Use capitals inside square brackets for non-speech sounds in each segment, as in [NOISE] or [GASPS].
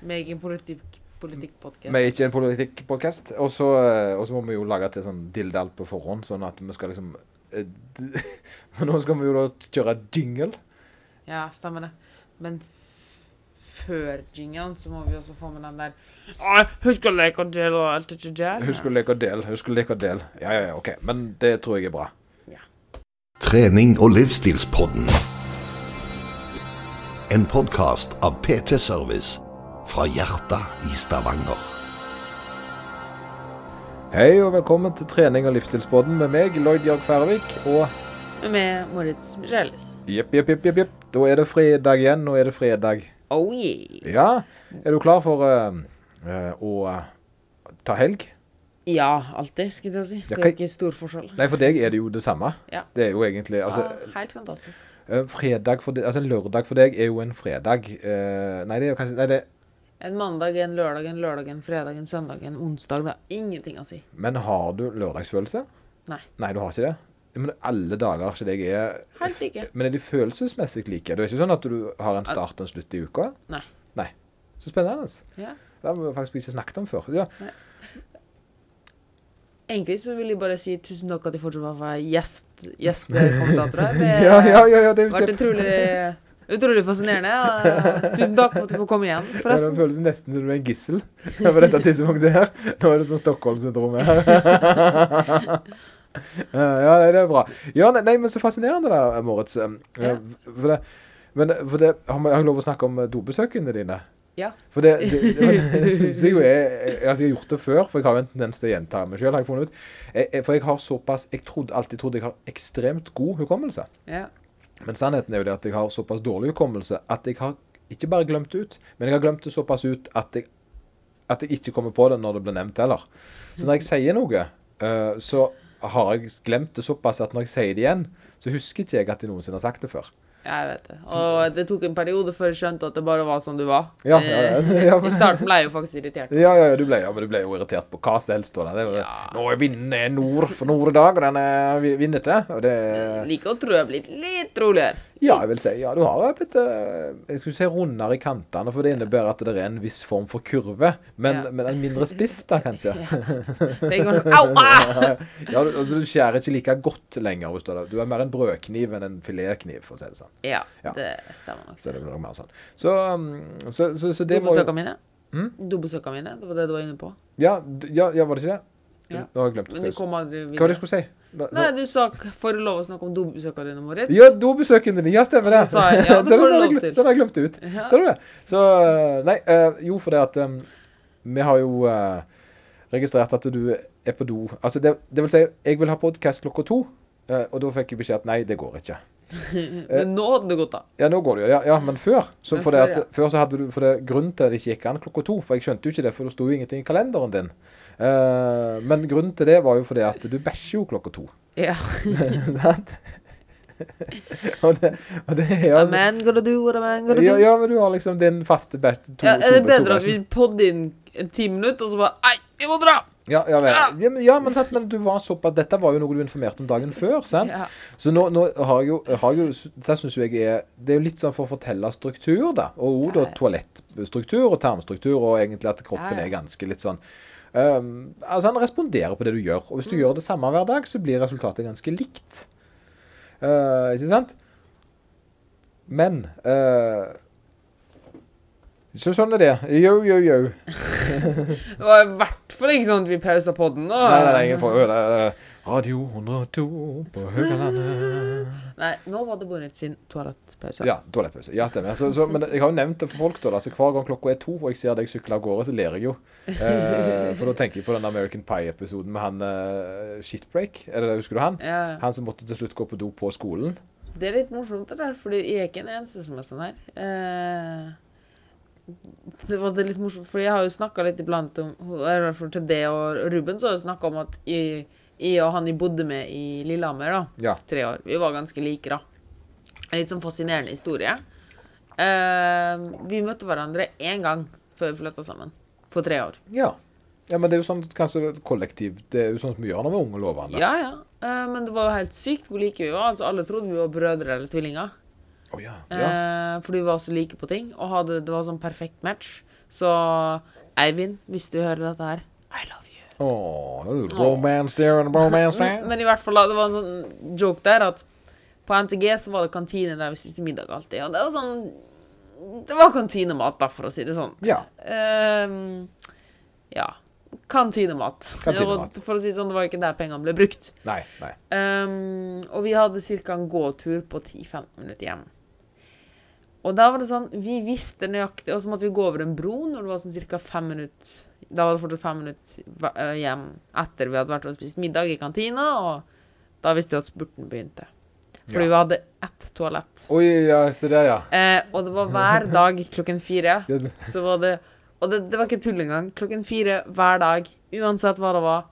Vi er ikke en politikk, politikkpodcast. Vi er ikke en politikkpodkast. Og så eh, og så må vi jo lage til sånn dilldall på forhånd, sånn at vi skal liksom eh, [LAUGHS] nå skal vi jo da kjøre jingle. Ja, stemmer det. Men før jingelen så må vi også få med den der Husk å leke og dele og alt det der. Husk å leke og del. Husk å leke og del. Ja, ja, ja, OK. Men det tror jeg er bra. Trening og livsstilspodden. En podkast av PT Service fra hjertet i Stavanger. Hei og velkommen til trening og livsstilsbåten med meg, Lloyd Jørg Færvik. Og Med Moritz Michelis. jepp, jepp, jepp, jepp, jepp. Da er det fredag igjen. Nå er det fredag. Oh yeah. Ja. Er du klar for uh, uh, å uh, ta helg? Ja, alltid, skulle jeg si. Det er ikke stor forskjell. Nei, for deg er det jo det samme. Ja. Det er jo egentlig altså, ja, helt fantastisk. eh, Fredag for deg, altså lørdag for deg er jo en fredag. Eh, nei, det er jo kanskje Nei, det En mandag, en lørdag, en lørdag, en fredag, en søndag, en onsdag. Det har ingenting å si. Men har du lørdagsfølelse? Nei. Nei, du har ikke det? Men alle dager ikke deg er Helt ikke. Men er de følelsesmessig like? Det er ikke sånn at du har en start og en slutt i uka? Nei. Nei. Så spennende. Ja. Det har vi faktisk ikke snakket om før. Ja. Egentlig så vil jeg bare si tusen takk at jeg fortsatt var gjest, gjestekommentator her. Det [LAUGHS] ja, ja, ja, ja, det det vært kjempe... utrolig, utrolig fascinerende. Ja. Tusen takk for at du får komme igjen, Ja, det føles nesten som du er en gissel på dette tidspunktet her. Nå er det sånn Stockholm-syndrom her. [LAUGHS] ja, nei, det er bra. Ja, nei, men så fascinerende da, Moritz. Um, Ja. For det, men for det, har jeg lov å snakke om eh, dobesøkene dine? Ja. For det, det, det, synes jeg jo er altså Jeg har gjort det før, for jeg har en tendens til å gjenta meg sjøl, har jeg funnet ut. Jeg, for jeg har såpass Jeg trodde, alltid trodde jeg har ekstremt god hukommelse. Ja. Men sannheten er jo det at jeg har såpass dårlig hukommelse at jeg har ikke bare glemt det ut, men jeg har glemt det såpass ut at jeg, at jeg ikke kommer på det når det blir nevnt heller. Så når jeg sier noe, eh, så har jeg glemt det såpass at når jeg sier det igjen, så husker ikke jeg at jeg noensinne har sagt det før. Jeg vet det. Og det tok en periode før jeg skjønte at det bare var som du var. Ja, ja, ja. Eh, [LAUGHS] I starten ble jeg jo faktisk irritert. Ja, ja, ja, du ble, ja, men du ble jo irritert på hva som helst. Det, var- Ja. Nå er vinden nord for nord i dag, og den er vi- vinnete. Og det Liker å tro jeg har blitt litt roligere. Ja, jeg vil si ja, du har blitt eh, Jeg skulle si rundere i kantene, for det innebærer at det er en viss form for kurve. Men, Ja. men en mindre spiss, da, kanskje. [LAUGHS] Sånn Au! Ah! [LAUGHS] Ja, du, altså, du skjærer ikke like godt lenger. Du, er- er mer en brødkniv enn en filetkniv, for å si det sånn. Ja, Ja. det stemmer nok. Så det blir mer sånn. Så, um, så, så, så det må jo Dobesøkene mine. Mm? Dobesøkene mine, det var det du var inne på. ja, ja, ja, var det ikke det? Ja. Nå har jeg glemt Men det. du kom aldri Hva var det jeg skulle si? Da, Nei, du sa får du lov å snakke om dobesøkene dine, Moritz? ja, dobesøkene dine. Ja, stemmer det. Så jeg, ja, [LAUGHS] det får du lov til. Den har jeg glemt ut. [LAUGHS] Ja. Ser du det? Så uh, Nei, uh, jo, for det at um, vi har jo uh, registrert at du er på do Altså, det, det vil si, jeg vil ha podkast klokka to, uh, og da fikk jeg beskjed at nei, det går ikke. [LAUGHS] Men nå hadde det gått, da. Ja, nå går det jo. Ja, ja men før. Så Men for det før, at, ja. før så hadde du For det grunnen til at det ikke gikk an klokka to, for jeg skjønte jo ikke det, for det sto jo ingenting i kalenderen din. Uh, men grunnen til det var jo fordi at du bæsjer jo klokka to. Ja. [LAUGHS] Og, det, og det er altså gonna do what gonna do. ja, ja, men du har liksom din faste bæsj to, Ja, er det bedre at vi podder inn en ti minutter, og så bare Nei, vi må dra! Ja, ja, men, ja, men, sant, men du var såpass Dette var jo noe du informerte om dagen før, sant? Ja. Så nå, nå har jeg jo, har jeg jo Det syns jeg er Det er jo litt sånn for å fortelle struktur, da. Og òg Ja, ja. toalettstruktur og tarmstruktur, og egentlig at kroppen er ganske litt sånn um, Altså, han responderer på det du gjør. Og hvis du Mm. gjør det samme hver dag, så blir resultatet ganske likt. Uh, ikke sant? Men uh, Så sånn er det. Yo, yo, yo. [LAUGHS] Det var i hvert fall ikke sånn at vi pausa podden. da. Nei, nei, ingen prøver det. Radio 102 på Høgalandet. Nei, nå var det Bonnet sin toalettpause. Ja, toalettpause. Ja, stemmer. Så, så, men jeg har jo nevnt det for folk, da. Altså, hver gang klokka er to og jeg ser deg sykle av gårde, så ler jeg jo. Eh, for da tenker jeg på den American Pie-episoden med han uh, Shitbreak. Er det, Husker du han? Ja. Han som måtte til slutt gå på do på skolen. Det er litt morsomt, det der, fordi jeg er ikke den eneste som er sånn her. Eh, det var det litt morsomt, for jeg har jo snakka litt iblant om fall til det og Ruben, så har jeg snakka om at jeg, jeg og han jeg bodde med i Lillehammer, da, Ja. tre år, vi var ganske like, da. En litt sånn fascinerende historie. Eh, vi møtte hverandre én gang før vi flytta sammen. For tre år. ja. Ja, men det er jo sånn kanskje kollektiv Det er jo som vi gjør når vi er unge lovende. Ja, ja. Eh, men det var jo helt sykt hvor like vi var. Altså, alle trodde vi var brødre eller tvillinger. Oh, ja. ja. Eh, fordi vi var så like på ting, og hadde, det var sånn perfekt match. Så Eivind, hvis du hører dette her, I love you. Jo romance there and romance [LAUGHS] there. Men i hvert fall, det var en sånn joke der at på NTG så var det kantine der vi spiste middag alltid. Og det var sånn Det var kantinemat, da, for å si det sånn. Ja. Ehm, ja. Kantinemat. Kantinemat. For å si det sånn, det var ikke der pengene ble brukt. Nei, nei. Um, og vi hadde ca. en gåtur på 10-15 minutter hjem. Og da var det sånn Vi visste nøyaktig Og så måtte vi gå over en bro når det var sånn ca. fem minutter Da var det fortsatt fem minutter øh, hjem etter vi hadde vært og spist middag i kantina, og da visste vi at spurten begynte. Fordi Ja. vi hadde ett toalett. Oi, ja, se der, ja. Eh, og det var hver dag klokken fire. [LAUGHS] Så- var det Og det, det var ikke tull engang. Klokken fire hver dag, uansett hva det var,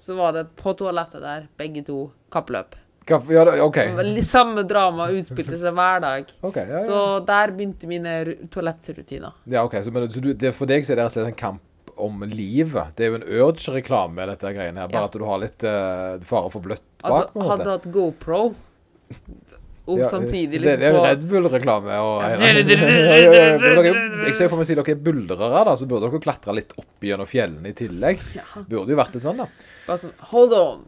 så var det på toalettet der, begge to, kappløp. Kapp, ja, da- OK. Det var litt Samme drama utspilte seg hver dag. [LAUGHS] Okay, ja, ja. Så der begynte mine toalettrutiner. Ja, ok, så, men, så du, det, For deg så er det rett og slett en kamp om livet. Det er jo en Urge-reklame, dette greiene her. Bare at du har litt uh, fare for bløtt bak. Altså, hadde du hatt GoPro og Ja, samtidig liksom det er jo Red Bull-reklame. Ja. Ja, ja, ja, Jeg ser for meg si dere er buldrere, da, så burde dere klatre litt opp gjennom fjellene i tillegg. Burde jo vært litt sånn, da. Bare sånn Hold on.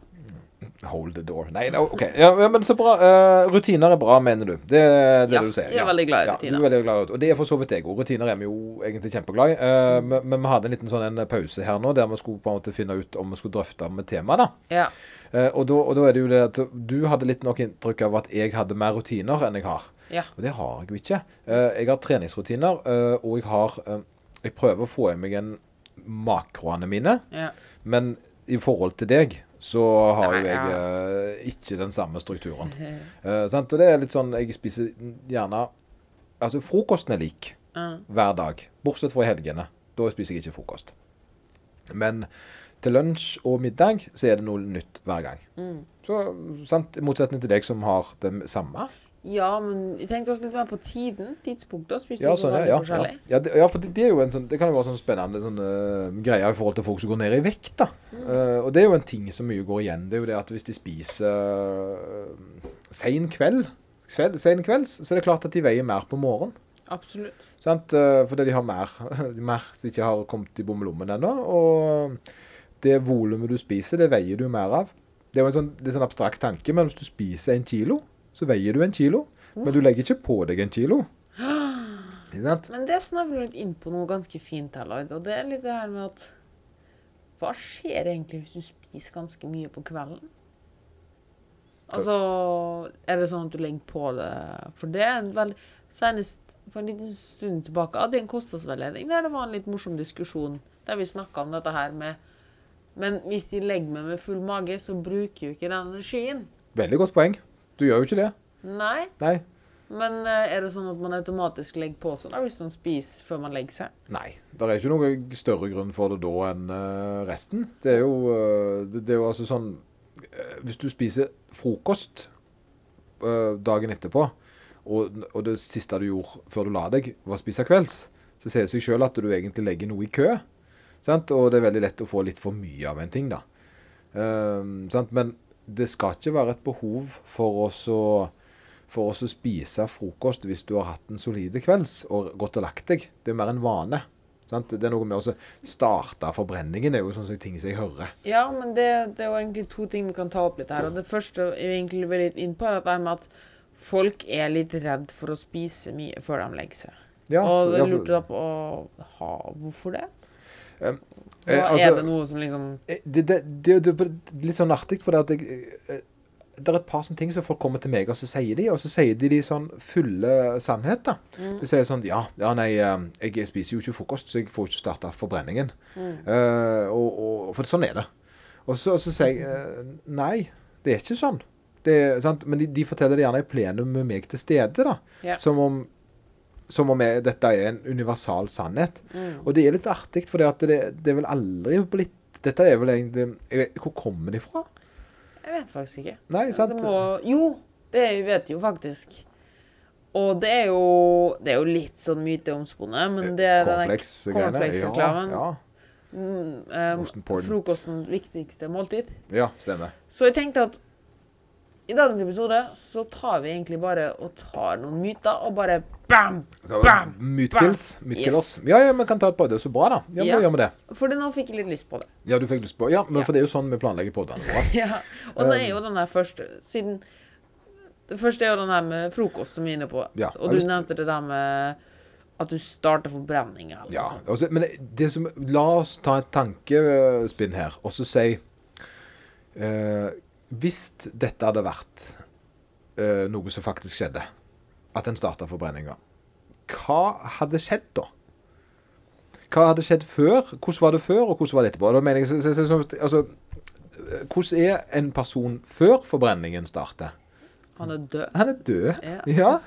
Hold the door. Nei, no, OK. Ja, ja, men så bra. Uh, rutiner er bra, mener du. Det er det Ja, du sier. jeg er veldig glad i Ja, rutiner. du er veldig glad i, og det er for så vidt jeg òg. Rutiner er vi jo egentlig kjempeglad i. Uh, men, men vi hadde en liten sånn en pause her nå, der vi skulle på en måte finne ut om vi skulle drøfte med temaet. da. Ja. Eh, og, da, er det jo det at du hadde litt nok inntrykk av at jeg hadde mer rutiner enn jeg har. Ja. Og det har jeg jo ikke. Eh, jeg har treningsrutiner, eh, og jeg har Jeg prøver å få i meg en makroene mine, ja. men i forhold til deg så har jo jeg eh, ikke den samme strukturen. Eh, sant? Og det er litt sånn Jeg spiser gjerne Altså, frokosten er lik hver dag, bortsett fra i helgene. Da spiser jeg ikke frokost. Men til lunsj og middag så er det noe nytt hver gang. Mm. Så sant, I motsetning til deg som har det samme. ja, men jeg tenkte også litt mer på tiden. Tidspunktet. Spiser Ja, sånn, ja, ja, ja. det, ja, for det, det er jo en sånn Det kan jo være sånn spennende sånn, uh, greie i forhold til folk som går ned i vekt. da. Eh, og det er jo en ting som mye går igjen. Det er jo det at hvis de spiser uh, sein kveld, kveld sen kvelds, så er det klart at de veier mer på morgenen. Absolutt. Sant? Uh, fordi de har mer, [LAUGHS] mer som ikke har kommet i bommelommen ennå. Og det volumet du spiser, det veier du mer av. Det er jo en sånn, det er sånn abstrakt tanke, men hvis du spiser en kilo, så veier du en kilo. Men du legger ikke på deg en kilo. [GASPS] Men det snavler litt inn på noe ganske fint her, Lloyd. Og det er litt det her med at Hva skjer egentlig hvis du spiser ganske mye på kvelden? Altså Er det sånn at du legger på det For det er en veldig Senest for en liten stund tilbake hadde jeg en kostholdsveiledning der det var en litt morsom diskusjon der vi snakka om dette her med Men hvis de legger meg med full mage, så bruker jo ikke den energien. Veldig godt poeng. Du gjør jo ikke det. Nei. Nei. Men eh, er det sånn at man automatisk legger på seg da, hvis man spiser før man legger seg? Nei. Det er ikke noe større grunn for det da enn eh, resten. Det er jo, eh, det, det er jo altså sånn Hvis du spiser frokost dagen etterpå, og, og det siste du gjorde før du la deg, var å spise kvelds, så sier det seg sjøl at du egentlig legger noe i kø. Sant? Og det er veldig lett å få litt for mye av en ting, da. Sant? Men det skal ikke være et behov for oss å for oss å spise frokost hvis du har hatt en solide kvelds og gått og lagt deg. Det er mer en vane. Sant? Det er noe med å starte forbrenningen. Det er jo sånne ting som jeg hører. Ja, men det, det er jo egentlig to ting vi kan ta opp litt her. Og det første jeg egentlig vil litt inn på, er med at folk er litt redd for å spise mye før de legger seg. Ja, og jeg lurte da på ha, hvorfor det? Eh, Hva, eh, altså- er det noe som liksom Eh, Det, det, det, det er litt sånn artig, for det eh, det er et par sånne ting som folk kommer til meg og så sier de, og så sier de de sånn fulle sannheter. Mm. De sier sånn Ja, ja nei, eh, jeg spiser jo ikke frokost, så jeg får ikke starta forbrenningen. Mm. Uh, og, og, for sånn er det. Og så, og så sier jeg Nei, det er ikke sånn. Det, sant? Men de, de forteller det gjerne i plenum med meg til stede, da. Yeah. Som om, som om jeg, dette er en universal sannhet. Mm. Og det er litt artig, for det, det, det er vel aldri blitt Dette er vel egentlig vet, Hvor kommer det fra? Jeg vet faktisk ikke. Nei, sant? Det må, jo, det vet jo faktisk. Og det er jo, det er jo litt sånn myteomspunnet, men det er cornflakes-reklamen. Ja, mm, um, Most frokostens viktigste måltid. ja. ja, stemmer. Så jeg tenkte at I dagens episode så tar vi egentlig bare og tar noen myter og bare bam, bam, bam. Mytkills. Yes. Ja, ja, vi kan ta et par. Det er så bra, da. Ja, Ja. Gjør vi det. Fordi nå fikk jeg litt lyst på det. Ja, du fikk lyst på Ja, men for det er jo sånn vi planlegger podene våre. [LAUGHS] Ja, og det er jo den der første Siden Det første er jo den der med frokost som vi er inne på. Ja, og du nevnte det der med at du starter forbrenninga. Ja, Også, altså, men det som La oss ta et tankespinn her, og så si eh, Hvis dette hadde vært uh, noe som faktisk skjedde, at en starta forbrenninga, hva hadde skjedd da? Hva hadde skjedd før? Hvordan var det før, og hvordan var det etterpå? Jeg, så- så- så- så- altså, eh, hvordan er en person før forbrenningen starter? Han er død. Han er død. Ja. Ja.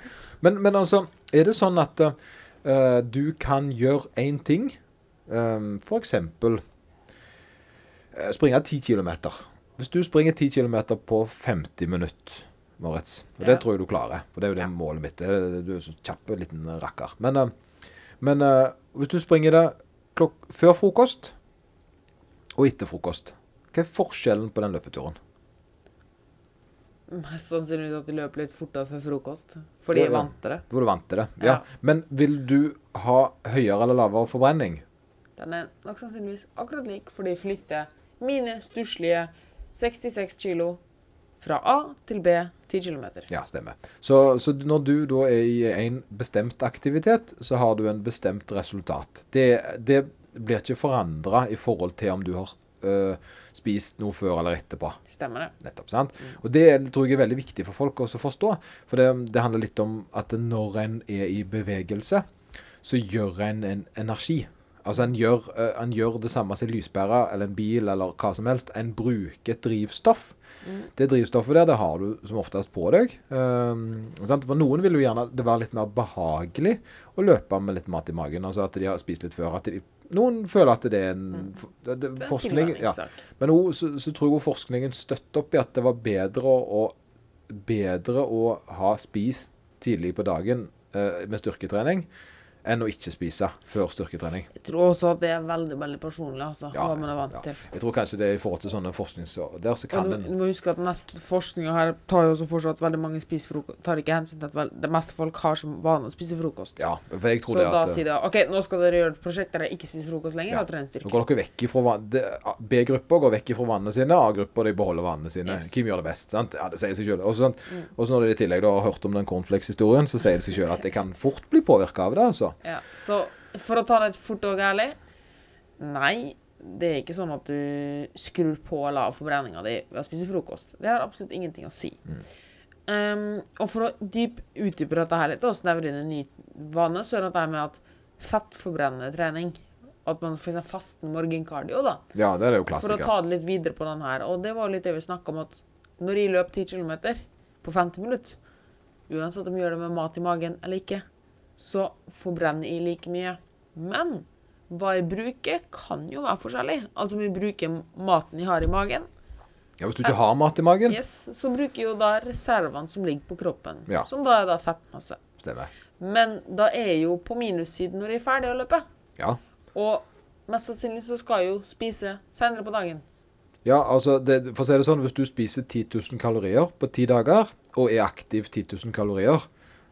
Men, men altså, er det sånn at uh, du kan gjøre én ting? Um, eksempel eh, springe 10 km. Hvis du springer 10 km på 50 minutter, Moritz, og det Ja. tror jeg du klarer, for det er jo det Ja. målet mitt. Det Du er så kjapp liten rakker. Men, eh, men eh, hvis du springer det før frokost og etter frokost, hva er forskjellen på den løpeturen? Mest sannsynlig at de løper litt fortere før frokost. For de er vant til det. Hvor du vant til det. Ja. Ja. Men vil du ha høyere eller lavere forbrenning? Den er nok sannsynligvis akkurat lik, for de flytter mine stusslige 66 kilo fra A til B 10 km. Ja, stemmer. Så, så når du da er i en bestemt aktivitet, så har du en bestemt resultat. Det, det blir ikke forandra i forhold til om du har øh, spist noe før eller etterpå. Stemmer det? Nettopp, sant? Og det tror jeg er veldig viktig for folk å forstå. For det, det handler litt om at når en er i bevegelse, så gjør en en energi. Altså en gjør, eh, en gjør det samme som en lyspære eller en bil eller hva som helst. En bruker et drivstoff. Det drivstoffet der, det har du som oftest på deg. Um? For noen vil jo gjerne det være litt mer behagelig å løpe med litt mat i magen. Altså at de har spist litt før. At de, noen føler at det er en det, det, Det er forskning, ja. Men også, så, så tror jeg forskningen støtter opp i at det var bedre å, bedre å ha spist tidlig på dagen uh, med styrketrening enn å ikke spise før styrketrening. Jeg tror også at det er veldig veldig personlig, altså, Ja, hva man er vant ja. til. Jeg tror kanskje det er i forhold til sånne forsknings... Der så du, du må huske at neste forskninga her tar jo også for seg at veldig mange spiser frokost. Tar ikke hensyn til at vel, det meste folk har som vane å spise frokost. Ja, for jeg tror Så det da sier de OK, nå skal dere gjøre et prosjekt der dere ikke spiser frokost lenger, Ja. og trene Nå går dere vekk ifra B-gruppa går vekk ifra vannene sine, A-gruppa de beholder vannene sine. Yes. Hvem gjør det best? sant? Ja, Det sier seg sjøl. Og så? Mm. og når de i tillegg da har hørt om den cornflakes-historien, så sier det seg selv at det kan fort bli påvirka av det, altså. Ja, så for å ta det fort og ærlig Nei, det er ikke sånn at du skrur på eller av forbrenninga di ved å spise frokost. Det har absolutt ingenting å si. Um, og for å dyp utdype dette her litt, og snevre inn en ny vane, så er det dette med at fettforbrennende trening At man f.eks. fasten morgenkardio, da. Ja, det er jo For å ta det litt videre på den her. Og det var jo litt det vi snakka om, at når jeg løp 10 km på 50 minutter, uansett om jeg gjør det med mat i magen eller ikke, så forbrenner jeg like mye. Men hva jeg bruker, kan jo være forskjellig. Altså om jeg bruker maten jeg har i magen, Ja, Hvis du ikke har mat i magen, yes, så bruker jeg jo da reservene som ligger på kroppen. Ja. Som da er da fettmasse. stemmer. Men da er jeg jo på minussiden når jeg er ferdig å løpe. Ja. Og mest sannsynlig så skal jeg jo spise senere på dagen. Ja, altså, det, for å si det sånn, hvis du spiser 10 000 kalorier på ti dager, og er aktiv 10 000 kalorier,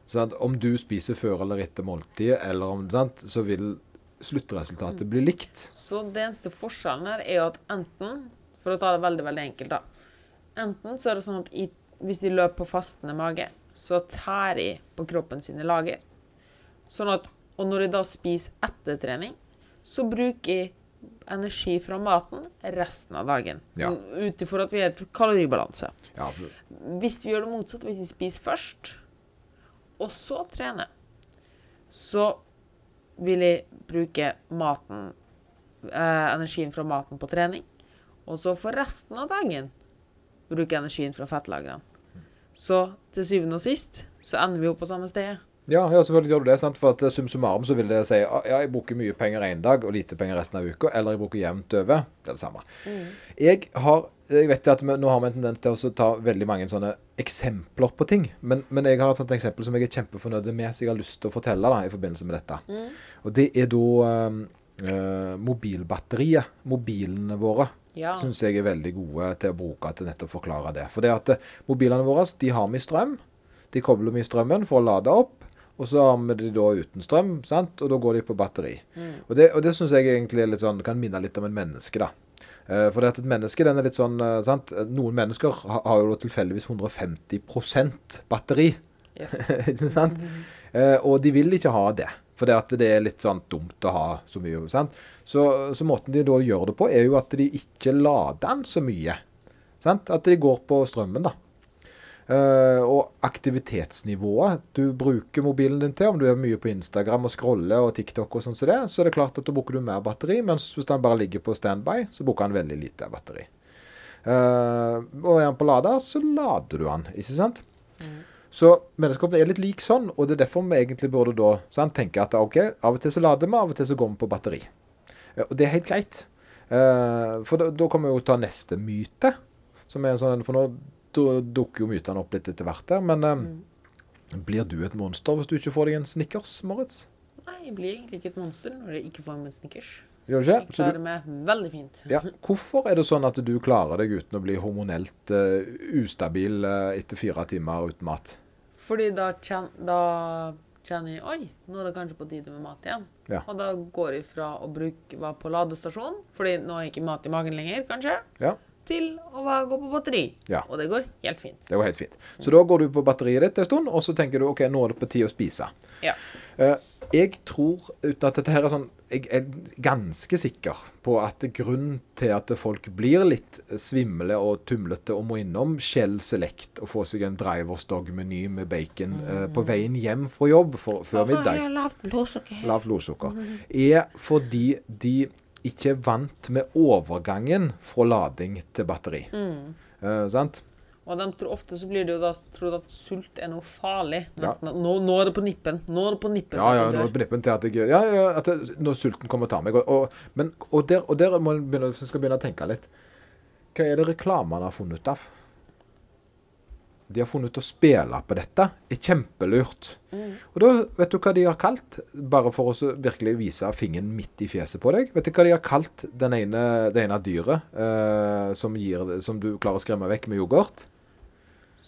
sant, om du spiser før eller etter måltid, eller om, sant, så vil sluttresultatet bli likt. Så det eneste forskjellen her er jo at enten, for å ta det veldig, veldig enkelt da, enten så er det sånn at i, hvis de løper på fastende mage, så tærer de på kroppen sine lager. Sånn at, og når de da spiser etter trening, så bruker de energi fra maten resten av dagen. Ja. Ut ifra at vi er i kaloribalanse. Ja, Hvis vi gjør det motsatt, hvis vi spiser først, og så trene, så vil jeg bruke maten, eh, energien fra maten på trening, og så for resten av dagen bruke energien fra fettlagrene. Så til syvende og sist så ender vi jo på samme sted. ja, ja, selvfølgelig gjør du det. sant? For at eh, sum summarum så vil det si ah, ja, jeg bruker mye penger én dag og lite penger resten av uka, eller jeg bruker jevnt over. Det er det samme. Jeg har jeg vet at vi, Nå har vi en tendens til å ta veldig mange sånne eksempler på ting. Men, men jeg har et sånt eksempel som jeg er kjempefornøyd med, som jeg har lyst til å fortelle da, i forbindelse med dette. Og det er da eh, mobilbatteriet. Mobilene våre. Ja. syns jeg er veldig gode til å bruke til nettopp å forklare det. For det at eh, mobilene våre de har mye strøm. De kobler mye strømmen for å lade opp. Og så har vi de da uten strøm, sant? og da går de på batteri. Og det, og det syns jeg egentlig litt sånn, kan minne litt om en menneske, da. Eh, for det at et menneske den er litt sånn, eh, sant? Noen mennesker ha, har jo tilfeldigvis 150% batteri. Yes. [LAUGHS] ikke sant? Eh, og de vil ikke ha det. For det at det er litt sånn dumt å ha så mye. sant? Så, så måten de da gjør det på, er jo at de ikke lader den så mye. Sant? At de går på strømmen, da. Eh, og aktivitetsnivået du bruker mobilen din til, om du er mye på Instagram og scroller og TikTok og sånn som det, så er det klart at da bruker du mer batteri, mens hvis den bare ligger på standby, så bruker den veldig lite batteri. Uh, og er han på lader, så lader du han, ikke sant? Så menneskekroppen er litt lik sånn, og det er derfor vi egentlig burde da sant, tenke at ok, av og til så lader vi, av og til så går vi på batteri. Uh, Og det er helt greit. For da, da kommer vi jo til neste myte, som er en sånn For nå da dukker jo mytene opp litt etter hvert der, men mm. blir du et monster hvis du ikke får deg en Snickers, Moritz? Nei, jeg blir egentlig ikke et monster når jeg ikke får meg en Snickers. Gjør Jeg ikke? Så klarer du, meg veldig fint. ja. Hvorfor er det sånn at du klarer deg uten å bli hormonelt uh, ustabil uh, etter fire timer uten mat? Fordi da, kjen, da kjenner jeg Oi, nå er det kanskje på tide med mat igjen. Ja. Og da går jeg fra å bruke, være på ladestasjon, fordi nå er jeg ikke mat i magen lenger, kanskje, Ja. Til å gå på batteri. Ja. Og det går helt fint. Det går helt fint. Så da går du på batteriet ditt en stund, og så tenker du ok, nå er det på tide å spise. Ja. Eh, jeg tror, uten at dette her er sånn Jeg er ganske sikker på at grunnen til at folk blir litt svimle og tumlete og må innom Shell Select og få seg en Drivers Dog-meny med bacon mm. på veien hjem fra jobb for, før middag lavt blodsukker. lavt blodsukker, er fordi de ikke er vant med overgangen fra lading til batteri. Eh, sant? Og de tror, ofte så blir det jo da trodd at sult er noe farlig. Nesten ja. nå, nå er det på nippen. Nå er det på nippen. Ja, ja, nå er det på nippen til at jeg Ja, ja, at jeg, når sulten kommer og tar meg. Og, og, men, og, der, og der må jeg begynne, skal begynne å tenke litt. Hva er det reklamene har funnet ut av? De har funnet ut å spille på dette. er kjempelurt. Og da, vet du hva de har kalt, bare for å virkelig vise fingeren midt i fjeset på deg, vet du hva de har kalt den ene, det ene dyret eh, som, gir, som du klarer å skremme vekk med yoghurt?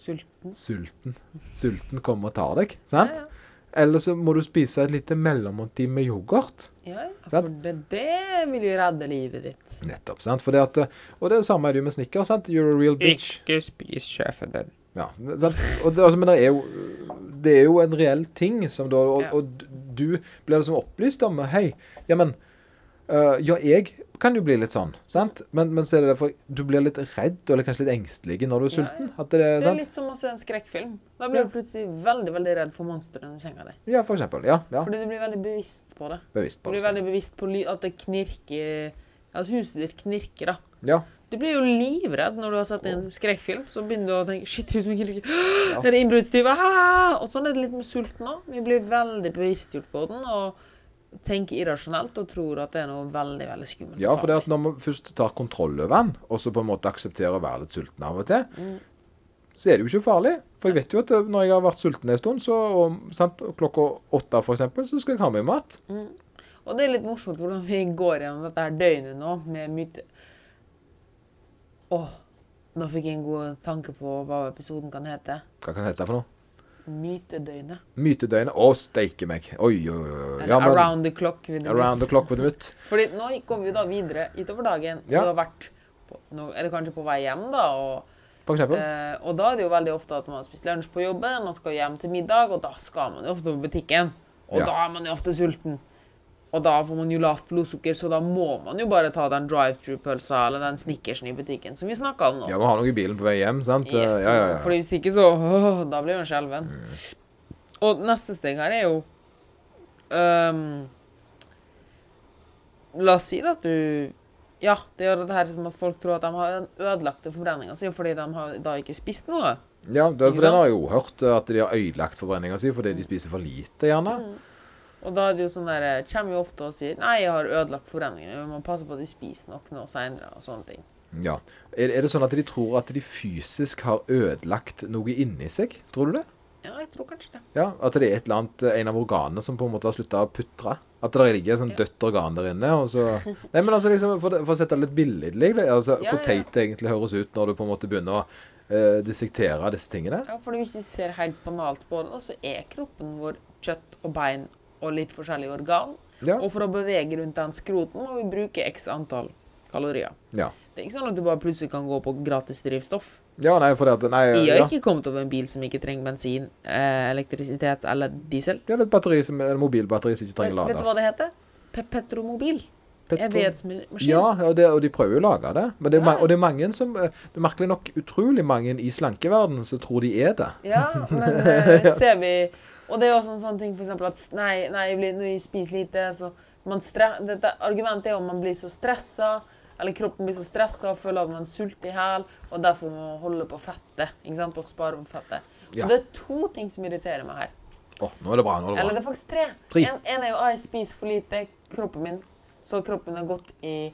Sulten. Sulten. Sulten kommer og tar deg, sant? Ja, ja. Eller så må du spise et lite mellommåltid med yoghurt. Ja, for det, det vil jo redde livet ditt. Nettopp. sant? For det at, og det er det samme er det jo med snikker. sant? You're a real bitch. Ikke spis sjefen din. Ja? Og det, altså, men det er, jo, det er jo en reell ting som da Og, Ja. og du blir liksom opplyst om Hei, ja, men uh, Ja, jeg kan jo bli litt sånn, sant? Men, men så er det derfor du blir litt redd, eller kanskje litt engstelig når du er sulten. ja. Det er, Det er litt som å se en skrekkfilm. Da blir du plutselig veldig veldig redd for monstrene i senga di. Ja, for eksempel. Ja, ja. Fordi du blir veldig bevisst på det. Bevisst Du blir veldig bevisst på at det knirker At huset ditt knirker, da. Ja. Du blir jo livredd når du har sett en skrekkfilm. Så begynner du å tenke Shit, huset mitt knirker. Det er innbruddstyver. Og sånn er det litt med sulten òg. Vi blir veldig bevisstgjort på den og tenker irrasjonelt og tror at det er noe veldig veldig skummelt. Ja, for det at når man først tar kontroll over den, og så på en måte aksepterer å være litt sulten av og til, så er det jo ikke farlig. For jeg vet jo at eh, når jeg har vært sulten en stund, så og, sant, klokka åtte eksempel, så skal jeg ha meg mat. Og det er litt morsomt hvordan vi går gjennom dette her døgnet nå med myte... Åh, nå fikk jeg en god tanke på hva episoden kan hete. Hva kan det hete for noe? Mytedøgnet. Mytedøgnet. Å, steike meg. Oi, oi, oi. Ja, men, Around the clock. Around the clock with the. [LAUGHS] Fordi nå kommer vi da videre utover dagen. Ja. Du har vært på, nå er det kanskje på vei hjem, da. Og, For eksempel. eh, og da er det jo veldig ofte at man har spist lunsj på jobben og skal hjem til middag, og da skal man jo ofte på butikken. Og Ja. da er man jo ofte sulten. Og da får man jo lavt blodsukker, så da må man jo bare ta den drive-through-pølsa eller den snickersen i butikken som vi snakka om nå. Ja, man har noe i bilen på vei hjem, sant? Yes, ja, ja, ja. Fordi hvis ikke, så åh, Da blir man skjelven. Og neste steg her er jo um, La oss si at du Ja, det gjør det her som at folk tror at de har den ødelagte forbrenninga si fordi de har da ikke spist noe. Ja, det, for den har jeg jo hørt, at de har ødelagt forbrenninga si fordi de spiser for lite, gjerne. Mm. Og da er det jo sånn der, eh, kommer jo ofte og sier Nei, jeg har ødelagt forbrenningen. Vi må passe på at de spiser nok nå seinere, og sånne ting. Ja. Er, er det sånn at de tror at de fysisk har ødelagt noe inni seg? Tror du det? Ja, jeg tror kanskje det. Ja, At det er et eller annet, eh, en av organene som på en måte har slutta å putre? At det ligger et sånt dødt organ der inne. Og så [LAUGHS] Nei, men altså liksom, for, for å sette det litt billedlig, det, altså, Ja, hvor teit det egentlig høres ut når du på en måte begynner å eh, dissektere disse tingene. Ja, for hvis vi ser helt banalt på det, så er kroppen vår kjøtt og bein og litt forskjellige organ. Ja. Og for å bevege rundt den skroten må vi bruke x antall kalorier. Ja. Det er ikke sånn at du bare plutselig kan gå på gratis drivstoff. Ja, nei, for at Nei, Jeg har ja. ikke kommet over en bil som ikke trenger bensin, eh, elektrisitet eller diesel. Ja, det er et batteri som, en mobilbatteri som ikke trenger lades. vet du hva det heter? Pe Petromobil. Petro- Evighetsmaskin. Ja, og, det, og de prøver jo å lage det. Men det Ja. og det er mange som eh, Det er merkelig nok utrolig mange i slankeverdenen som tror de er det. Ja, [LAUGHS] men eh, ser vi Og det er jo også en sånn ting for eksempel at Nei, nei jeg blir, når jeg spiser lite, så man dette Argumentet er om man blir så stressa, eller kroppen blir så stressa og føler at man sulter i hæl, og derfor må man holde på fettet. ikke sant, Og spare på fettet. Ja. Og det er to ting som irriterer meg her. Oh, nå er det bra. Nå er det Eller det er faktisk tre. Tre. En, en er jo at jeg spiser for lite. Kroppen min Så kroppen har gått i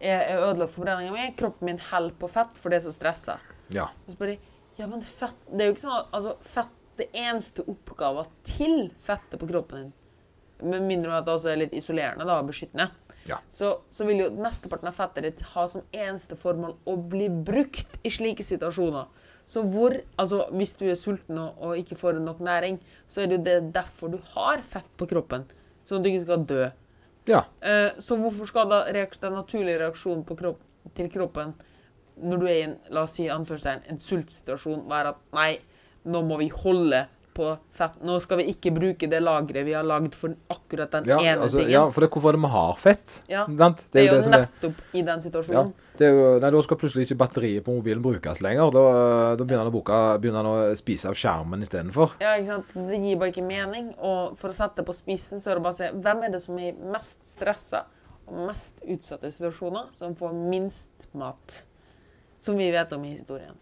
Jeg er ødelagt forbrenninga mi. Kroppen min holder på fett, for det er så stressa. Ja. Så bare Ja, men fett Det er jo ikke sånn at altså, fett Det eneste oppgaven til fettet på kroppen din, med mindre at det også er litt isolerende da, og beskyttende, Ja. så, så vil jo mesteparten av fettet ditt ha som eneste formål å bli brukt i slike situasjoner. Så hvor Altså, hvis du er sulten og, og ikke får nok næring, så er det jo det derfor du har fett på kroppen. Sånn at du ikke skal dø. ja. Eh, så hvorfor skal da den naturlige reaksjonen på kropp, til kroppen når du er i en la oss si, en sultsituasjon, være at nei, nå må vi holde på fett. Nå skal vi ikke bruke det lageret vi har lagd for akkurat den Ja, ene altså, tingen. ja, for det er hvorfor er det vi har fett. Ja, Sant? det er jo, som er nettopp i den ja, situasjonen. det er jo, nei, Da skal plutselig ikke batteriet på mobilen brukes lenger. Da, da begynner han bruke, begynner han å spise av skjermen istedenfor. Ja, ikke sant? Det gir bare ikke mening. Og for å sette det på spissen, så er det bare å se hvem er det som er mest stressa og mest utsatte situasjoner, som får minst mat. Som vi vet om i historien.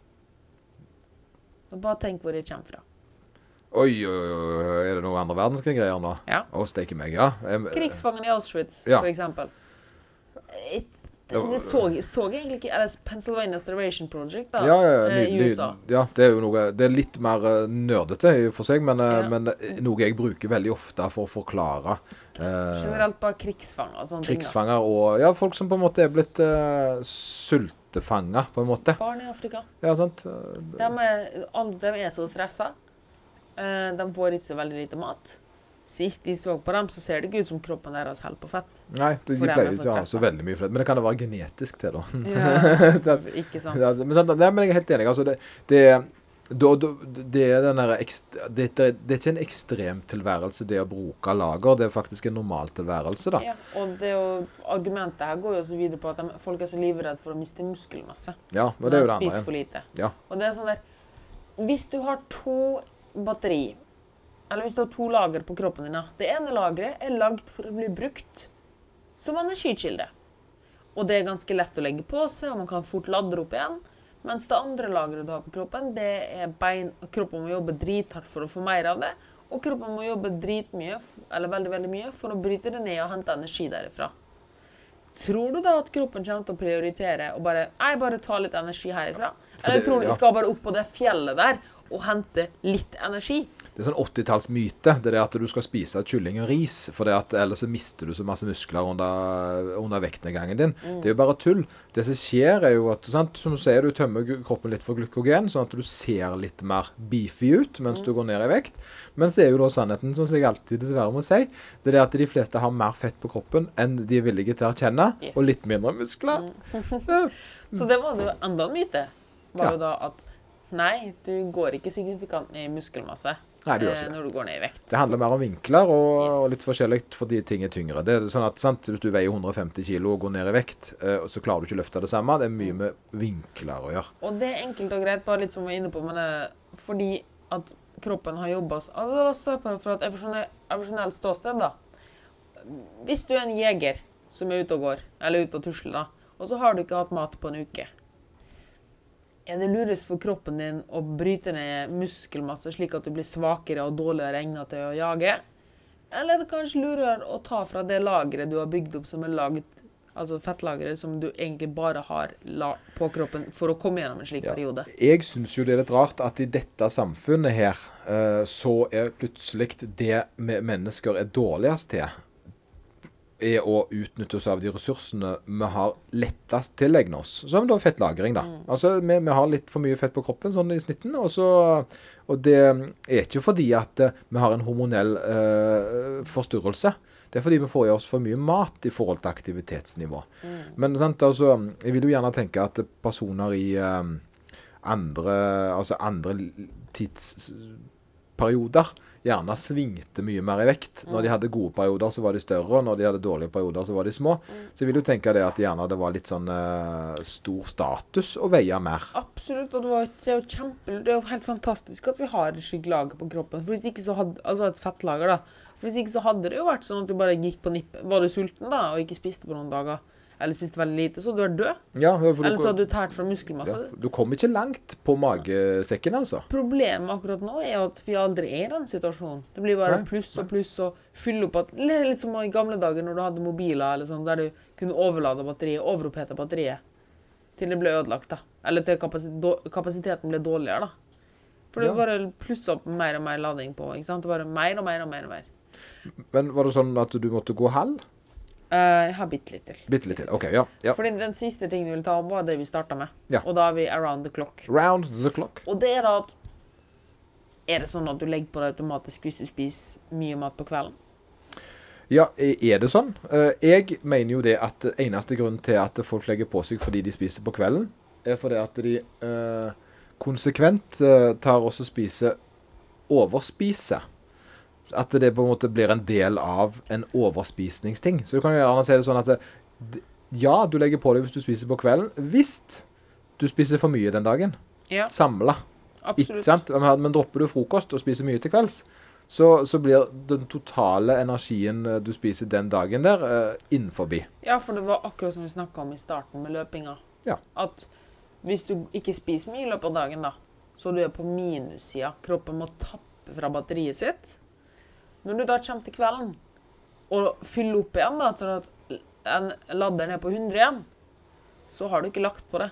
Og bare tenk hvor det kommer fra. Oi, oi, oi, er det noe andre verdenskrig-greier nå? Ja. Å, steike meg, ja. Jeg, Krigsfangen i Auschwitz, Ja. for eksempel. Et, det så, så jeg egentlig ikke Eller Pennsylvania Starvation Project, da, Ja, ja, ja, eh, ny- i ny- USA. ja, det er jo noe Det er litt mer eh, nerdete for seg, men, eh, Ja. men noe jeg bruker veldig ofte for å forklare Generelt bare krigsfanger og sånne ting. krigsfanger og ja, folk som på en måte er blitt uh, sultefanga, på en måte. Barn i Afrika. Ja, sant? De er, alle de er så stressa. Eh, de får ikke så veldig lite mat. Sist de så på dem, så ser det ikke ut som kroppen deres holder på fett. Nei, de, de er pleier ikke å ha så veldig mye fett, Men det kan det være genetisk til, da. Ja, [LAUGHS] ikke sant? Ja, men, sant, ja, men jeg er helt enig. Altså, det, det, da, da, det, er den ekst, det, det, det er ikke en ekstrem tilværelse, det å bruke lager. Det er faktisk en normal tilværelse, da. Ja, og det jo, argumentet her går jo også videre på at de, folk er så livredde for å miste muskelmasse. Ja, og det er jo det andre. spiser for lite. Ja. Og det er sånn der Hvis du har to batteri, eller hvis du har to lager på kroppen din, det ene lageret er lagd for å bli brukt som energikilde. Og det er ganske lett å legge på seg, og man kan fort lade opp igjen. Mens det andre lageret du har på kroppen, det er bein. Kroppen må jobbe drithardt for å få mer av det. Og kroppen må jobbe dritmye, eller veldig veldig mye, for å bryte det ned og hente energi derifra. Tror du da at kroppen kommer til å prioritere og bare Jeg bare tar litt energi herifra? Eller det- tror du ja. vi skal bare opp på det fjellet der og hente litt energi? Det er sånn 80-tallsmyte. Det er at du skal spise kylling og ris. For det at ellers så mister du så masse muskler under, under vektnedgangen din. Mm. Det er jo bare tull. Det som skjer, er jo at sant, som du sier, du tømmer kroppen litt for glykogen, sånn at du ser litt mer beefy ut mens Mm. du går ned i vekt. Men så er jo da sannheten, som jeg alltid dessverre må si, det er at de fleste har mer fett på kroppen enn de er villige til å erkjenne, Yes. og litt mindre muskler. Mm. [LAUGHS] Så det var jo enda en myte. Var Ja. jo da at nei, du går ikke signifikant i muskelmasse Nei, du gjør eh, ikke det. når du går ned i vekt. Det handler mer om vinkler og, og litt forskjellig fordi ting er tyngre. Det er sånn at sant, Hvis du veier 150 kg og går ned i vekt, eh, så klarer du ikke å løfte det samme. Det er mye med vinkler å gjøre. Og det er enkelt og greit, bare litt som vi var inne på, men det, fordi at kroppen har jobba altså, La oss se på det fra et evolusjonelt ståsted, da. Hvis du er en jeger som er ute og går, eller ute og tusler, da, og så har du ikke hatt mat på en uke Er det lurest for kroppen din å bryte ned muskelmasse slik at du blir svakere og dårligere egnet til å jage? Eller er det kanskje lurere å ta fra det lageret du har bygd opp som er laget Altså fettlageret som du egentlig bare har på kroppen for å komme gjennom en slik Ja. periode. Jeg syns jo det er litt rart at i dette samfunnet her, eh, så er plutselig det vi mennesker er dårligst til, er å utnytte oss av de ressursene vi har lettest tilegne oss. Som da fettlagring, da. Altså, vi, vi har litt for mye fett på kroppen sånn i snitten. Og, så, og det er ikke fordi at eh, vi har en hormonell eh, forstyrrelse. Det er fordi vi får i oss for mye mat i forhold til aktivitetsnivå. Men sant, altså, jeg vil jo gjerne tenke at personer i eh, andre, altså andre tidsperioder gjerne svingte mye mer i vekt. Når de hadde gode perioder, så var de større, og når de hadde dårlige perioder, så var de små. Så jeg vil jo tenke det at gjerne det var litt sånn uh, stor status å veie mer. Absolutt, og det, var, det er jo kjempe, det er jo helt fantastisk at vi har et slikt lager på kroppen. For hvis ikke så hadde, altså et fettlager da, for hvis ikke så hadde det jo vært sånn at du bare gikk på nippet. Var du sulten da, og ikke spiste på noen dager, eller spiste veldig lite, så du er død. Ja, Eller så har du tært fra muskelmasse. ja, du kom ikke langt på magesekken, altså. Problemet akkurat nå er at vi aldri er i den situasjonen. Det blir bare Nei, pluss og pluss og fylle opp at, Litt som i gamle dager når du hadde mobiler eller sånn, der du kunne overlade batteriet, overopphete batteriet, til det ble ødelagt. da. Eller til kapasiteten ble dårligere. da. For det Ja. bare plussa opp mer og mer lading på. ikke sant? Det bare mer og mer og mer. og mer. Men var det sånn at du måtte gå halv? Eh, jeg har bitte litt til. Bitte litt til. OK, ja. ja. Fordi den siste tingen vi vil ta opp, var det vi starta med. Ja. Og da er vi around the clock. Round the clock. Og det er at Er det sånn at du legger på deg automatisk hvis du spiser mye mat på kvelden? Ja, er det sånn? Eh, Jeg mener jo det at eneste grunn til at folk legger på seg fordi de spiser på kvelden, er fordi at de eh, konsekvent tar også spise overspiser. At det på en måte blir en del av en overspisningsting. Så du kan jo gjerne si det sånn at det, ja, du legger på deg hvis du spiser på kvelden, hvis du spiser for mye den dagen. Ja, Samla. Men, men dropper du frokost og spiser mye til kvelds, så, så blir den totale energien eh, du spiser den dagen der, uh, innenfor. Ja, for det var akkurat som vi snakka om i starten med løpinga. Ja. At hvis du ikke spiser mye i løpet av dagen, da, så du er på minussida. Kroppen må tappe fra batteriet sitt. Når du da kommer til kvelden og fyller opp igjen, da, til at en ladder ned på 100 igjen, så har du ikke lagt på det.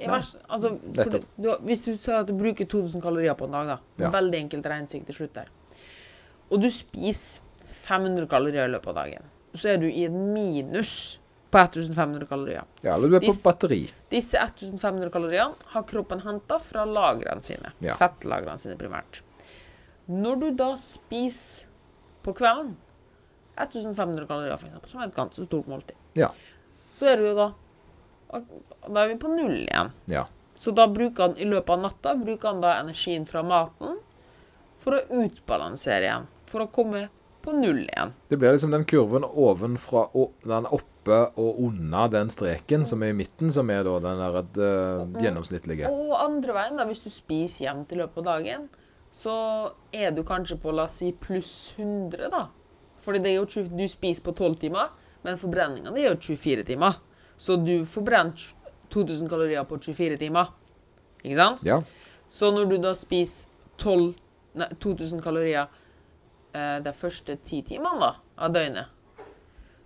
I vers, altså, Nettopp. du, hvis du sier at du bruker 2000 kalorier på en dag, da, Ja. veldig enkelt regnestykke til slutt der, og du spiser 500 kalorier i løpet av dagen, så er du i et minus på 1500 kalorier. Ja, eller du er på Dis- batteri. Disse 1500 kaloriene har kroppen henta fra lagrene sine. Ja. Fettlagrene sine primært. Når du da spiser på kvelden 1500 kalorier, eksempel, som er et ganske stort måltid, Ja. så er du jo da Da er vi på null igjen. ja. Så da bruker han i løpet av natta bruker han da energien fra maten for å utbalansere igjen. For å komme på null igjen. Det blir liksom den kurven ovenfra den oppe og unna den streken som er i midten, som er da den der uh, gjennomsnittlige. Og andre veien, da, hvis du spiser jevnt i løpet av dagen, så er du kanskje på la oss si pluss 100, da. Fordi det er jo 20, du spiser på 12 timer, men forbrenninga er jo 24 timer. Så du forbrenner 2000 kalorier på 24 timer. Ikke sant? Ja. Så når du da spiser 12, nei, 2000 kalorier eh, de første ti timene da, av døgnet,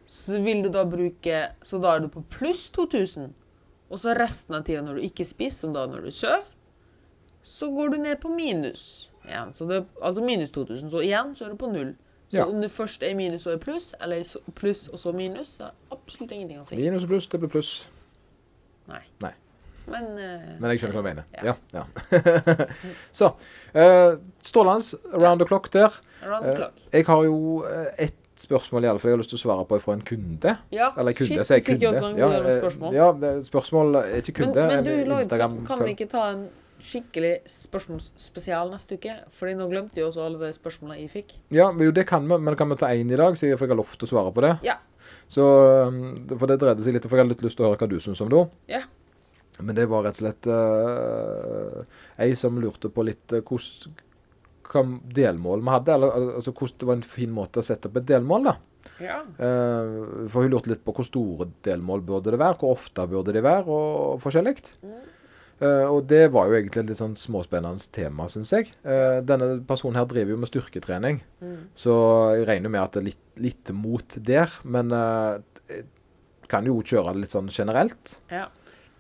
så vil du da bruke Så da er du på pluss 2000. Og så resten av tida når du ikke spiser, som da når du sover, så går du ned på minus igjen. Så det, altså minus 2000. Så igjen så er du på null. Så Ja. om det først er minus og er pluss, eller pluss og så minus, så er det absolutt ingenting å si. Minus og pluss, det blir pluss. Nei. Nei. Men, uh, Men jeg skjønner hva du mener. Ja. Ja. ja. [LAUGHS] Så. Uh, strålende around the clock der. around the clock. Uh, jeg har jo et ett spørsmål i alle fall jeg har lyst til å svare på fra en kunde. Ja, Eller kunde, shit, sier jeg fikk kunde. også en Ja, eh, spørsmål. ja, spørsmål er ikke kunde. Men, men du, eh, Instagram- kan, kan vi ikke ta en skikkelig spørsmålsspesial neste uke? Fordi nå glemte jeg også alle de spørsmålene jeg fikk. Ja, men jo, det kan vi, men kan vi ta én i dag, så jeg, har lovt å svare på det? Ja. Så, um, For det dreide seg litt, for jeg har litt lyst til å høre hva du syns om det. Ja. Men det var rett og slett uh, ei som lurte på litt uh, hvordan delmål vi hadde. Eller altså hvordan det var en fin måte å sette opp et delmål, da. Ja. Uh, for hun lurte litt på hvor store delmål burde det være, hvor ofte burde de være, og forskjellig. Eh, og det var jo egentlig et litt sånn småspennende tema, syns jeg. Uh, denne personen her driver jo med styrketrening, så jeg regner med at det er litt, litt mot der. Men uh, kan jo kjøre det litt sånn generelt. ja.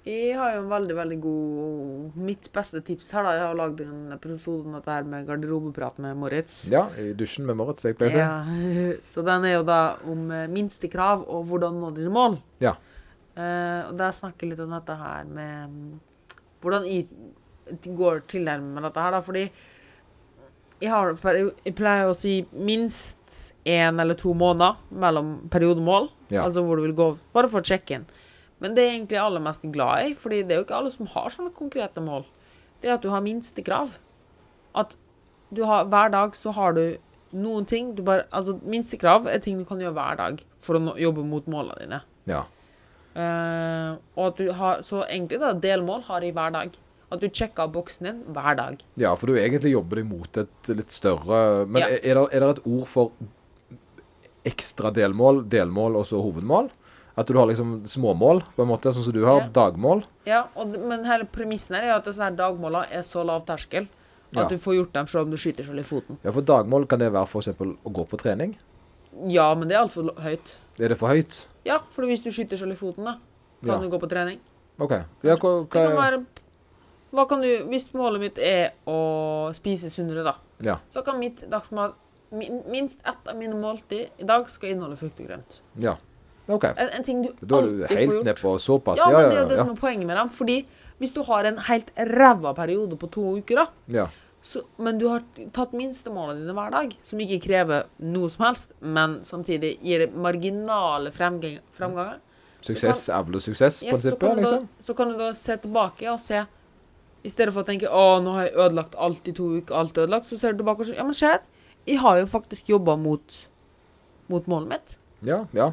Jeg har jo en veldig, veldig god Mitt beste tips her, da. Jeg har lagd en episode om dette her med garderobeprat med Moritz. Ja, i dusjen med Moritz, jeg pleier å si. Ja, [LAUGHS] så den er jo da om minstekrav og hvordan nå dine mål. Ja. Og der snakker jeg litt om dette her med mm, hvordan jeg går tilnærmet med dette her, da. Fordi jeg, har, jeg pleier å si minst én eller to måneder mellom periodemål. Ja. Altså hvor du vil gå bare for å sjekke inn. Men det er egentlig aller mest glad i, fordi det er jo ikke alle som har sånne konkrete mål. Det er at du har minstekrav. At du har, hver dag så har du noen ting du bare, altså Minstekrav er ting du kan gjøre hver dag for å jobbe mot målene dine. Ja. Eh, og at du har, Så egentlig, da, delmål har de hver dag. At du sjekker boksen din hver dag. ja, for du egentlig jobber deg mot et litt større Men Ja. er, er, det, er det et ord for ekstra delmål, delmål og så hovedmål? At du har liksom småmål, på en måte, sånn som du har. Ja. Dagmål. Ja, og, Men hele premissen her er at disse her dagmålene er så lav terskel at Ja. du får gjort dem selv om du skyter selv i foten. Ja, for dagmål kan det være f.eks. å gå på trening. Ja, men det er altfor høyt. Er det for høyt? Ja, for hvis du skyter selv i foten, da, kan Ja. du gå på trening. OK. Ja, hva, Det kan være hva kan du, Hvis målet mitt er å spise sunnere, da, Ja. så kan mitt dagsmat Minst ett av mine måltid i dag skal inneholde frukt og grønt. ja. OK. En, en ting du du alltid får helt gjort. ned på såpass. Ja, Ja, men det er jo det ja. som er poenget med dem. Fordi hvis du har en helt ræva periode på to uker, da, ja. Så, men du har tatt minstemålene dine hver dag, som ikke krever noe som helst, men samtidig gir det marginale fremgang, fremganger, Suksess avler yes, suksess-prinsippet, ja, liksom. da, så kan du da se tilbake og se I stedet for å tenke 'Å, nå har jeg ødelagt alt i to uker, alt er ødelagt', så ser du tilbake og sier 'Ja, men se jeg har jo faktisk jobba mot, mot målet mitt'. Ja, ja.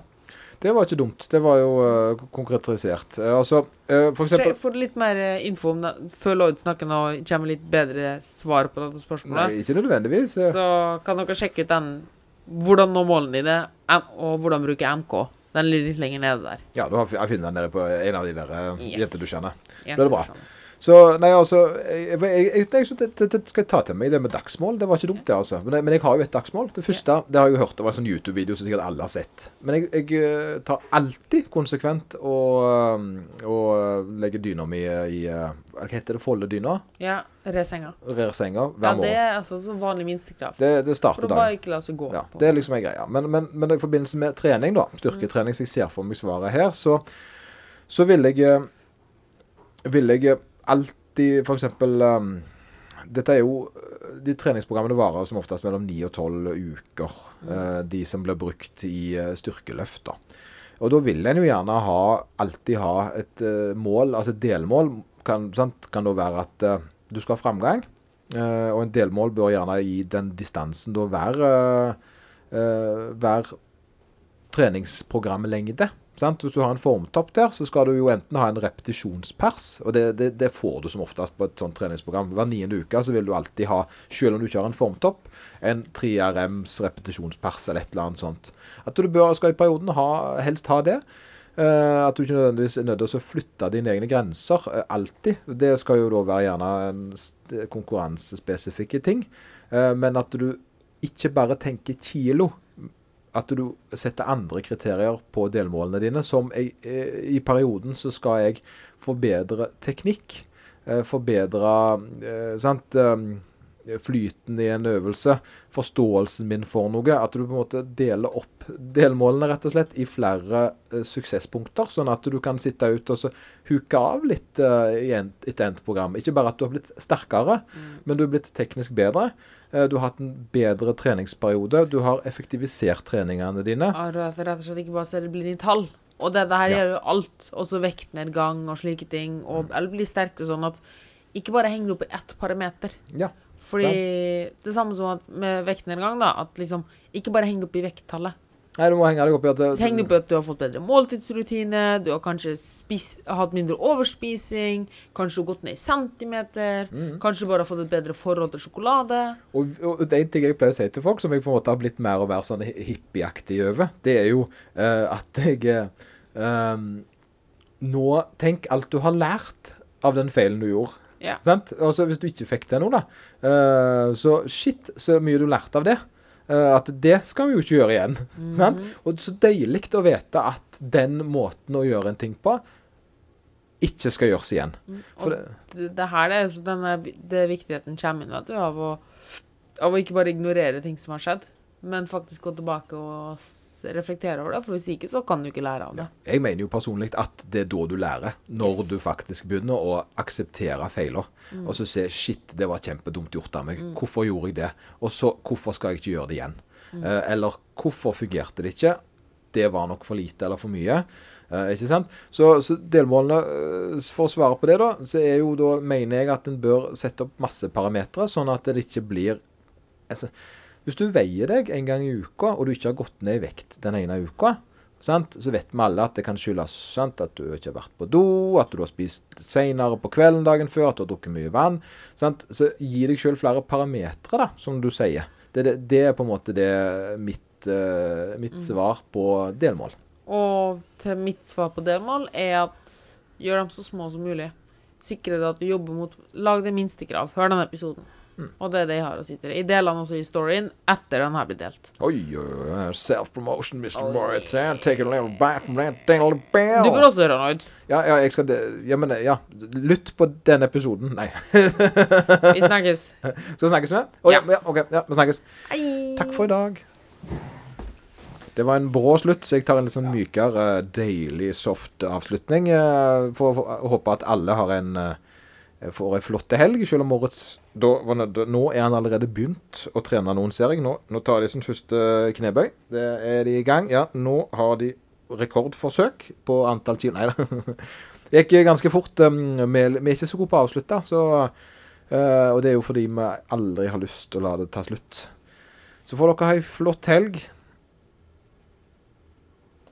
Det var ikke dumt. Det var jo uh, konkretisert. Uh, altså, uh, for eksempel får du litt mer info om det før Lloyd snakker nå, kommer litt bedre svar på dette spørsmålet. Nei, ikke nødvendigvis. Så kan dere sjekke ut den Hvordan nå målene dine, og hvordan bruke MK. Den ligger litt lenger nede der. Ja, du har jeg finner den nede på en av de der Yes. Ja, Da er det bra. Så nei, altså Jeg, jeg, jeg, jeg, det, det, det skal jeg ta til meg, det med dagsmål. Det var ikke dumt, det, altså. Men, men jeg har jo et dagsmål. Det første det har jeg jo hørt, det var en sånn YouTube-video som sikkert alle har sett. Men jeg, jeg eh, tar alltid konsekvent og, og legger dyna mi i uh, Hva heter det? Foldedyna? Ja, resenga. Rer senga hver Ja, det er altså så vanlig minstekrav. Det, det For å bare ikke la seg gå Ja, på. det er liksom en greie. Men, men, men i forbindelse med trening, da, styrketrening, som jeg ser for meg svaret her, så, så vil jeg eh, Vil jeg alltid for eksempel um, Dette er jo De treningsprogrammene varer som oftest mellom 9 og 12 uker. eh, de som blir brukt i eh, styrkeløft. da. Og da vil en jo gjerne ha, alltid ha et eh, mål, altså et delmål. Kan, sant? kan da være at eh, du skal ha framgang. eh, og en delmål bør gjerne gi den distansen da være hver treningsprogramlengde. Sant? Hvis du har en formtopp der, så skal du jo enten ha en repetisjonspers, og det, det, det får du som oftest på et sånt treningsprogram. Hver niende uke så vil du alltid ha, selv om du ikke har en formtopp, en 3RMs repetisjonspers eller et eller annet sånt. At du bør, skal i perioden ha, helst ha det. Uh, at du ikke nødvendigvis er nødt til å flytte dine egne grenser uh, alltid. Det skal jo da være gjerne konkurransespesifikke ting. Uh, men at du ikke bare tenker kilo. At du setter andre kriterier på delmålene dine. Som jeg, eh, i perioden så skal jeg forbedre teknikk. Eh, forbedre eh, sant, flyten i en øvelse. Forståelsen min for noe. At du på en måte deler opp delmålene rett og slett i flere uh, suksesspunkter. Sånn at du kan sitte ut og så huke av litt uh, i en, endt program. Ikke bare at du har blitt sterkere, men du har blitt teknisk bedre. Eh, Du har hatt en bedre treningsperiode. Du har effektivisert treningene dine. Ja, rett og slett ikke bare se det blir i tall. Og det, det her Ja. gjør jo alt. Også vektnedgang og slike ting. Mm. Eller bli sterkere sånn at ikke bare heng det opp i ett parameter. Ja. Fordi det samme som med vektnedgang, da. At liksom Ikke bare heng opp i vekttallet. Nei, du må henge deg opp i at det- Heng opp i at du har fått bedre måltidsrutine, du har kanskje spis, hatt mindre overspising, kanskje du har gått ned i centimeter, Mm. kanskje du bare har fått et bedre forhold til sjokolade. Og, og det er en ting jeg pleier å si til folk, som jeg på en måte har blitt mer og mer sånn hi- hippieaktig over, det er jo uh, at jeg ehm, Nå, tenk alt du har lært av den feilen du gjorde. Ja. Sant? Altså, hvis du ikke fikk til noe, da. uh, så shit, så mye du lærte av det. Uh, at det skal vi jo ikke gjøre igjen. [LAUGHS] sant? Og så deilig å vite at den måten å gjøre en ting på ikke skal gjøres igjen. For Og det, det, det her det er denne, det viktigheten kommer inn, vet du, av å, av å ikke bare ignorere ting som har skjedd, men faktisk gå tilbake og reflektere over det. For hvis ikke, så kan du ikke lære av det. jeg mener jo personlig at det er da du lærer. Når Yes. du faktisk begynner å akseptere feiler. Og så se shit, det var kjempedumt gjort av meg. Hvorfor gjorde jeg det? Og så hvorfor skal jeg ikke gjøre det igjen? Eh, eller hvorfor fungerte det ikke? Det var nok for lite eller for mye. Eh, ikke sant? Så, så delmålene, eh, for å svare på det, da, så er jo da, mener jeg at en bør sette opp masse parametere, sånn at det ikke blir altså, Hvis du veier deg en gang i uka, og du ikke har gått ned i vekt den ene uka, sant? så vet vi alle at det kan skyldes sant? at du ikke har vært på do, at du har spist senere på kvelden dagen før, at du har drukket mye vann. Sant? Så gi deg sjøl flere parametere, da, som du sier. Det, det, det er på en måte det mitt, uh, mitt svar på delmål. Og til mitt svar på delmål er at gjør dem så små som mulig. Sikre deg at du jobber mot Lag det minste krav. Hør denne episoden. Og det er det jeg har å si til deg. Jeg deler den også i storyen etter den har blitt delt. Oi, oi. Self-promotion, Mr. Moritz. eh? Take a little back from that little Du bell. bør også høre Noid. Ja, ja, jeg skal det. Ja, men ja. Lytt på denne episoden. Nei. [LAUGHS] Vi snakkes. Skal vi snakkes med? Oh, ja. Ja. OK. Ja, vi snakkes. Hei. Takk for i dag. Det var en brå slutt, så jeg tar en litt sånn mykere, deilig, soft avslutning. eh, For, for å håpe at alle har en eh, får ei flott helg, selv om årets da, Nå er han allerede begynt å trene noen, ser. Nå, nå tar de sin første knebøy. Det er de i gang. Ja, nå har de rekordforsøk på antall kilo Nei da. [LAUGHS] Det gikk ganske fort. um, vi er ikke så gode på å avslutte, så eh, Og det er jo fordi vi aldri har lyst til å la det ta slutt. Så får dere ha ei flott helg.